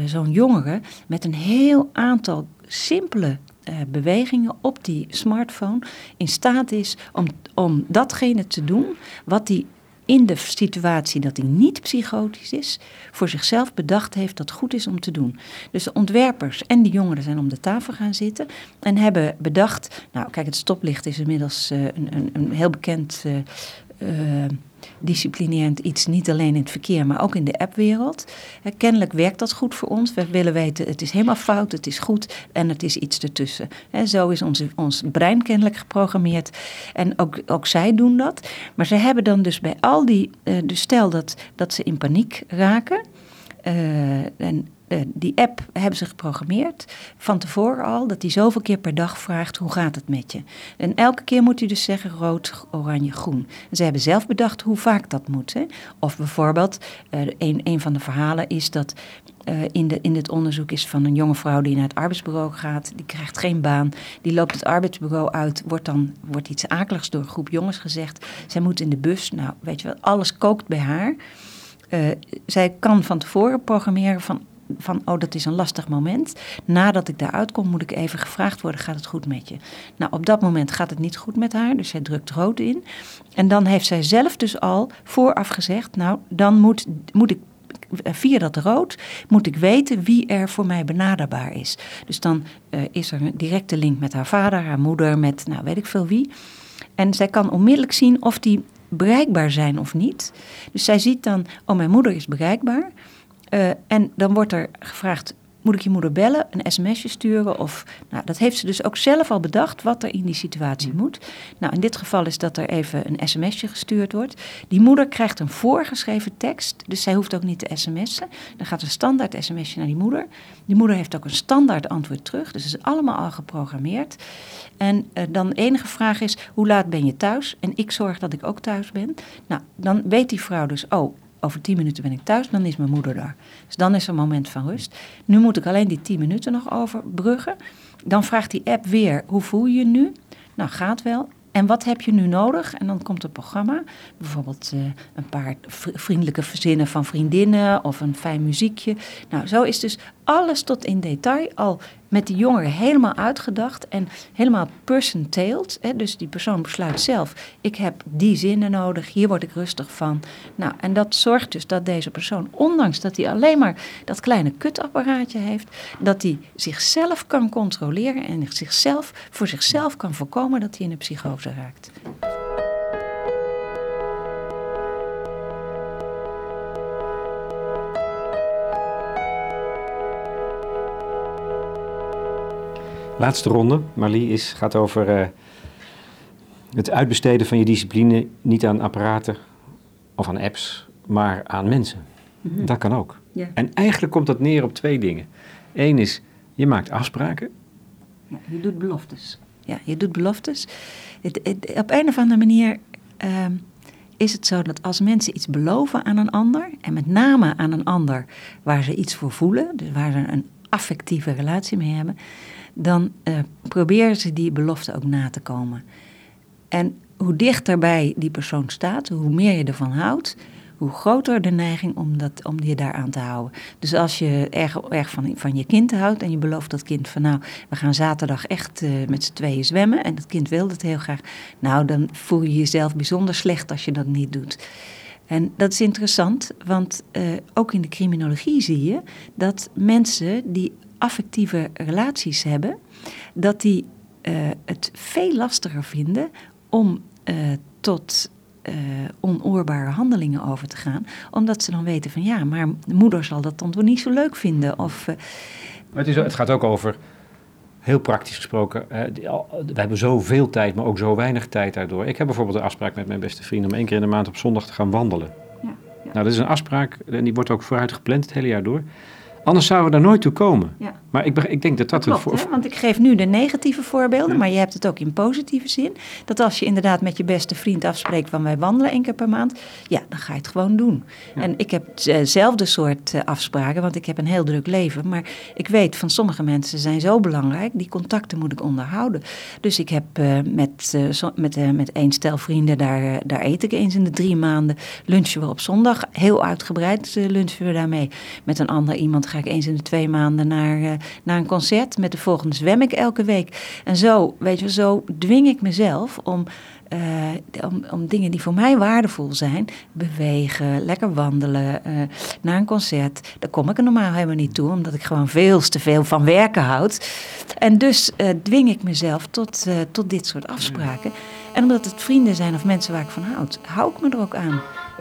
B: zo'n jongere met een heel aantal simpele bewegingen op die smartphone in staat is om, om datgene te doen wat hij in de situatie dat hij niet psychotisch is, voor zichzelf bedacht heeft dat goed is om te doen. Dus de ontwerpers en de jongeren zijn om de tafel gaan zitten en hebben bedacht. Nou, kijk, het stoplicht is inmiddels uh, een, een, een, heel bekend. Uh, disciplinerend iets, niet alleen in het verkeer, maar ook in de appwereld. kennelijk werkt dat goed voor ons. We willen weten, het is helemaal fout, het is goed en het is iets ertussen. zo is onze, ons brein kennelijk geprogrammeerd. En ook, ook zij doen dat. Maar ze hebben dan dus bij al die, uh, dus stel dat, dat ze in paniek raken. Uh, en uh, die app hebben ze geprogrammeerd van tevoren al, dat hij zoveel keer per dag vraagt hoe gaat het met je. En elke keer moet hij dus zeggen rood, oranje, groen. En ze hebben zelf bedacht hoe vaak dat moet. Hè. Of bijvoorbeeld, uh, een, een van de verhalen is dat uh, in, de, in dit onderzoek is van een jonge vrouw die naar het arbeidsbureau gaat. Die krijgt geen baan. Die loopt het arbeidsbureau uit. Wordt dan wordt iets akeligs door een groep jongens gezegd. Zij moet in de bus. Nou, weet je wel, alles kookt bij haar. Zij kan van tevoren programmeren van van, oh, dat is een lastig moment. Nadat ik daaruit kom, moet ik even gevraagd worden, gaat het goed met je? Nou, op dat moment gaat het niet goed met haar, dus zij drukt rood in. En dan heeft zij zelf dus al vooraf gezegd, nou, dan moet, moet ik via dat rood moet ik weten wie er voor mij benaderbaar is. Dus dan uh, is er een directe link met haar vader, haar moeder, met nou weet ik veel wie. En zij kan onmiddellijk zien of die bereikbaar zijn of niet. Dus zij ziet dan, oh mijn moeder is bereikbaar. Uh, en dan wordt er gevraagd, moet ik je moeder bellen, een sms'je sturen? Of, nou, dat heeft ze dus ook zelf al bedacht wat er in die situatie moet. Nou, in dit geval is dat er even een sms'je gestuurd wordt. Die moeder krijgt een voorgeschreven tekst, dus zij hoeft ook niet te sms'en. Dan gaat een standaard sms'je naar die moeder. Die moeder heeft ook een standaard antwoord terug, dus het is allemaal al geprogrammeerd. En uh, dan de enige vraag is, hoe laat ben je thuis? En ik zorg dat ik ook thuis ben. Nou, dan weet die vrouw dus, oh, over tien minuten ben ik thuis, dan is mijn moeder daar. Dus dan is er een moment van rust. Nu moet ik alleen die tien minuten nog overbruggen. Dan vraagt die app weer, hoe voel je je nu? Nou, gaat wel. En wat heb je nu nodig? En dan komt het programma, bijvoorbeeld uh, een paar vriendelijke verzinnen van vriendinnen of een fijn muziekje. Nou, zo is dus alles tot in detail al met die jongeren helemaal uitgedacht en helemaal person-tailed. Dus die persoon besluit zelf, ik heb die zinnen nodig, hier word ik rustig van. Nou, en dat zorgt dus dat deze persoon, ondanks dat hij alleen maar dat kleine kutapparaatje heeft, dat hij zichzelf kan controleren en zichzelf, voor zichzelf kan voorkomen dat hij in een psychose raakt.
A: Laatste ronde, Marlie, is, gaat over uh, het uitbesteden van je discipline niet aan apparaten of aan apps, maar aan mensen. Mm Dat kan ook. Ja. En eigenlijk komt dat neer op twee dingen. Eén is, je maakt afspraken.
B: Ja, je doet beloftes. Ja, je doet beloftes. Het, het, op een of andere manier uh, is het zo dat als mensen iets beloven aan een ander, en met name aan een ander waar ze iets voor voelen, dus waar ze een affectieve relatie mee hebben, dan uh, proberen ze die belofte ook na te komen. En hoe dichter bij die persoon staat, hoe meer je ervan houdt, hoe groter de neiging om, dat, om je daaraan te houden. Dus als je erg, erg van, van je kind houdt en je belooft dat kind van nou, we gaan zaterdag echt uh, met z'n tweeën zwemmen en dat kind wil dat heel graag, nou dan voel je jezelf bijzonder slecht als je dat niet doet. En dat is interessant, want uh, ook in de criminologie zie je dat mensen die affectieve relaties hebben, dat die uh, het veel lastiger vinden om uh, tot uh, onoorbare handelingen over te gaan. Omdat ze dan weten van ja, maar moeder zal dat dan toch niet zo leuk vinden. Of, uh,
A: het, is, het gaat ook over, heel praktisch gesproken, we hebben zoveel tijd, maar ook zo weinig tijd daardoor. Ik heb bijvoorbeeld een afspraak met mijn beste vriend om één keer in de maand op zondag te gaan wandelen. Ja, ja. Nou, dat is een afspraak en die wordt ook vooruit gepland het hele jaar door. Anders zouden we daar nooit toe komen. Ja. Maar ik, ik denk dat dat...
B: dat klopt, want ik geef nu de negatieve voorbeelden, maar je hebt het ook in positieve zin. Dat als je inderdaad met je beste vriend afspreekt van wij wandelen één keer per maand, ja, dan ga je het gewoon doen. En ik heb hetzelfde soort uh, afspraken, want ik heb een heel druk leven. Maar ik weet van sommige mensen zijn zo belangrijk, die contacten moet ik onderhouden. Dus ik heb uh, met, uh, so, met, met één stel vrienden, daar, daar eet ik eens in de drie maanden. Lunchen we op zondag, heel uitgebreid lunchen we daarmee. Met een ander iemand ga ik eens in de twee maanden naar, uh, naar een concert. Met de volgende zwem ik elke week. En zo, weet je, zo dwing ik mezelf om, uh, om, om dingen die voor mij waardevol zijn, bewegen, lekker wandelen, uh, naar een concert. Daar kom ik er normaal helemaal niet toe, omdat ik gewoon veel te veel van werken houd. En dus dwing ik mezelf tot, tot dit soort afspraken. En omdat het vrienden zijn of mensen waar ik van houd, hou ik me er ook aan.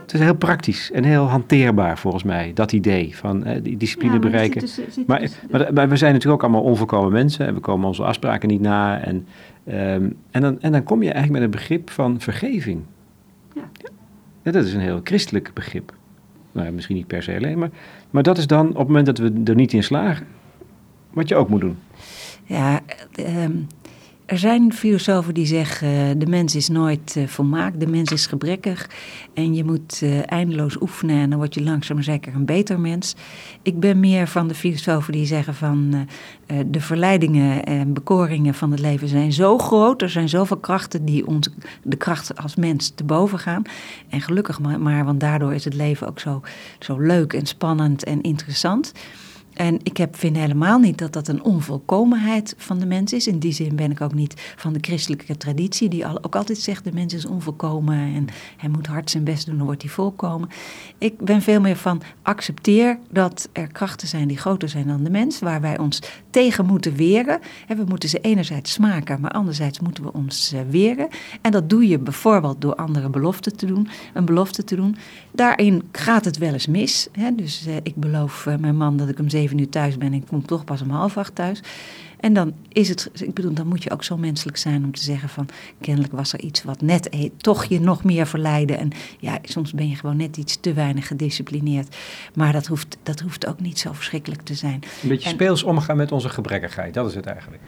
A: Het is heel praktisch en heel hanteerbaar volgens mij, dat idee van eh, die discipline ja, maar bereiken. Dus, maar, maar, maar, we zijn natuurlijk ook allemaal onvolkomen mensen en we komen onze afspraken niet na. En, um, en, dan, en dan kom je eigenlijk met een begrip van vergeving. Ja. ja dat is een heel christelijk begrip. Nou, misschien niet per se alleen, maar, maar dat is dan op het moment dat we er niet in slagen, wat je ook moet doen.
B: Ja, um, er zijn filosofen die zeggen: de mens is nooit uh, volmaakt, de mens is gebrekkig en je moet uh, eindeloos oefenen en dan word je langzaam zeker een beter mens. Ik ben meer van de filosofen die zeggen van de verleidingen en bekoringen van het leven zijn zo groot, er zijn zoveel krachten die ons de kracht als mens te boven gaan. En gelukkig maar, maar want daardoor is het leven ook zo, zo leuk en spannend en interessant. En ik heb, vind helemaal niet dat dat een onvolkomenheid van de mens is. In die zin ben ik ook niet van de christelijke traditie, die ook altijd zegt: de mens is onvolkomen en hij moet hard zijn best doen, dan wordt hij volkomen. Ik ben veel meer van accepteer dat er krachten zijn die groter zijn dan de mens, waar wij ons tegen moeten weren. we moeten ze enerzijds smaken, maar anderzijds moeten we ons uh, weren. En dat doe je bijvoorbeeld door andere beloften te doen, een belofte te doen. Daarin gaat het wel eens mis. Hè? Dus uh, ik beloof uh, mijn man dat ik hem zeven uur thuis ben en ik kom toch pas om half acht thuis. En dan is het, ik bedoel, dan moet je ook zo menselijk zijn om te zeggen van kennelijk was er iets wat net eh, toch je nog meer verleiden. En ja, soms ben je gewoon net iets te weinig gedisciplineerd. Maar dat hoeft, dat hoeft ook niet zo verschrikkelijk te zijn.
A: Een beetje speels omgaan met onze gebrekkigheid, dat is het eigenlijk.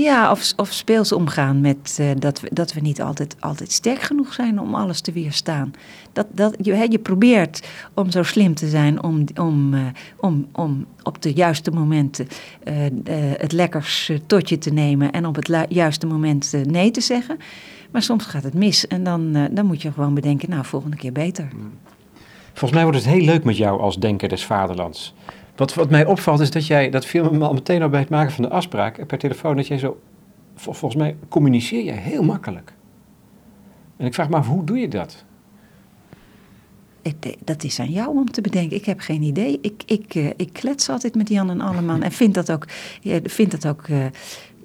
B: Ja, of, of speels omgaan met uh, dat, we, dat we niet altijd, altijd sterk genoeg zijn om alles te weerstaan. Dat, dat, je, je probeert om zo slim te zijn om, om, uh, om, om op de juiste momenten uh, het lekkers tot je te nemen en op het juiste moment nee te zeggen. Maar soms gaat het mis en dan, dan moet je gewoon bedenken, nou, volgende keer beter.
A: Volgens mij wordt het heel leuk met jou als denker des vaderlands. Wat, wat mij opvalt is dat jij, dat viel me al meteen al bij het maken van de afspraak per telefoon, dat jij zo, volgens mij communiceer jij heel makkelijk. En ik vraag me af, hoe doe je dat?
B: Dat is aan jou om te bedenken. Ik heb geen idee. Ik, ik, uh, ik klets altijd met Jan en Alleman en vind dat ook, ja, vind dat ook uh,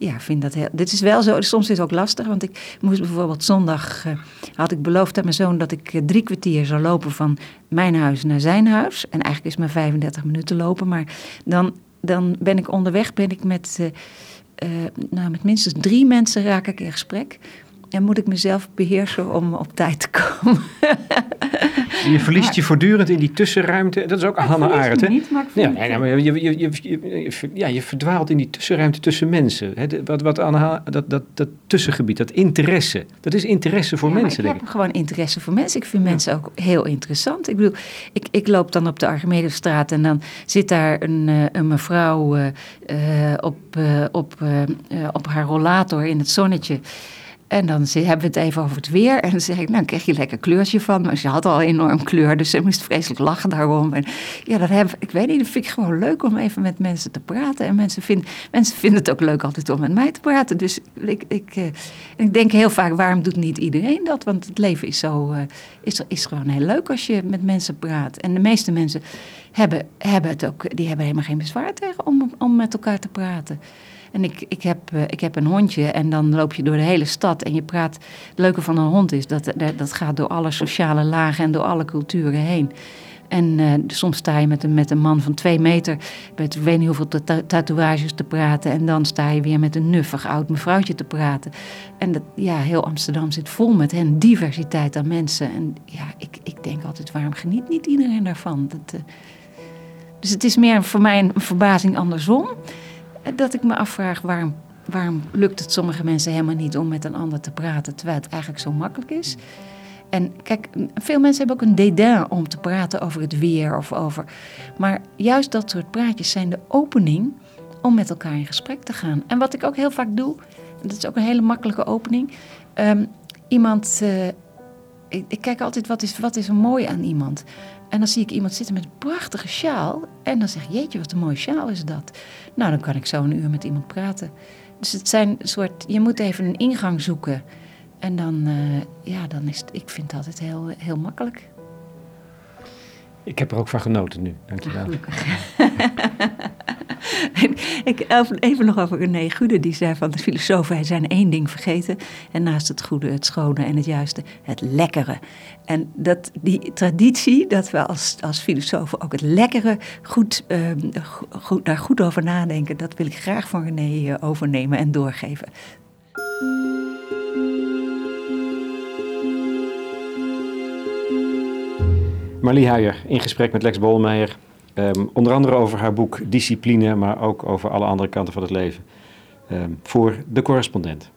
B: ja, vind dat heel. Dit is wel zo. Soms is het ook lastig, want ik moest bijvoorbeeld zondag. Uh, had ik beloofd aan mijn zoon dat ik uh, drie kwartier zou lopen van mijn huis naar zijn huis. En eigenlijk is maar 35 minuten lopen, maar dan, dan ben ik onderweg ben ik met. Uh, nou, met minstens drie mensen raak ik in gesprek. En moet ik mezelf beheersen om op tijd te komen.
A: je verliest je voortdurend in die tussenruimte. Dat is ook Hannah Arendt. Hè?
B: Niet, maar
A: ja, nee, maar je, je, je, je, ja, je verdwaalt in die tussenruimte tussen mensen. Hè? Wat, wat Anna, dat, dat, dat tussengebied, dat interesse. Dat is interesse voor
B: ja,
A: mensen,
B: denk ik. heb gewoon interesse voor mensen. Ik vind mensen ook heel interessant. Ik bedoel, ik, ik loop dan op de Archimedestraat en dan zit daar een, uh, een mevrouw uh, uh, op, op, op haar rollator in het zonnetje. En dan hebben we het even over het weer. En dan zeg ik, nou, krijg je lekker kleurtje van. Maar ze had al enorm kleur, dus ze moest vreselijk lachen daarom. En ja, dat heb, ik weet niet, dat vind ik gewoon leuk om even met mensen te praten. En mensen, vind, mensen vinden het ook leuk altijd om met mij te praten. Dus ik, ik, uh, ik denk heel vaak, waarom doet niet iedereen dat? Want het leven is, zo, uh, is, is gewoon heel leuk als je met mensen praat. En de meeste mensen hebben, hebben het ook, die hebben helemaal geen bezwaar tegen om, om met elkaar te praten. En ik, ik, heb, uh, ik heb een hondje en dan loop je door de hele stad en je praat. Het leuke van een hond is dat dat gaat door alle sociale lagen en door alle culturen heen. En uh, soms sta je met een, met een man van twee meter, met ik weet niet hoeveel tatoeages te praten. En dan sta je weer met een nuffig oud mevrouwtje te praten. En dat, ja, heel Amsterdam zit vol met hen, diversiteit aan mensen. En ja, ik, ik denk altijd, waarom geniet niet iedereen daarvan? Dus het is meer voor mij een verbazing andersom dat ik me afvraag waarom, waarom lukt het sommige mensen helemaal niet om met een ander te praten, terwijl het eigenlijk zo makkelijk is. En kijk, veel mensen hebben ook een dédain om te praten over het weer of over. Maar juist dat soort praatjes zijn de opening om met elkaar in gesprek te gaan. En wat ik ook heel vaak doe, dat is ook een hele makkelijke opening. Um, iemand. Uh, ik, ik, kijk altijd wat is, wat is er mooi aan iemand. En dan zie ik iemand zitten met een prachtige sjaal. En dan zeg ik, jeetje, wat een mooie sjaal is dat. Nou, dan kan ik zo een uur met iemand praten. Dus het zijn een soort, je moet even een ingang zoeken. En dan, uh, ja, dan is het, ik vind het altijd heel, heel makkelijk.
A: Ik heb er ook van genoten nu, dankjewel.
B: ik, even nog over René Gude, die zei van de filosofen zijn één ding vergeten. En naast het goede, het schone en het juiste, het lekkere. En dat, die traditie, dat we als, als filosofen ook het lekkere goed, uh, goed, daar goed over nadenken, dat wil ik graag van René uh, overnemen en doorgeven.
A: Marlie Huijer in gesprek met Lex Bolmeijer. Um, onder andere over haar boek Discipline, maar ook over alle andere kanten van het leven. Um, voor de correspondent.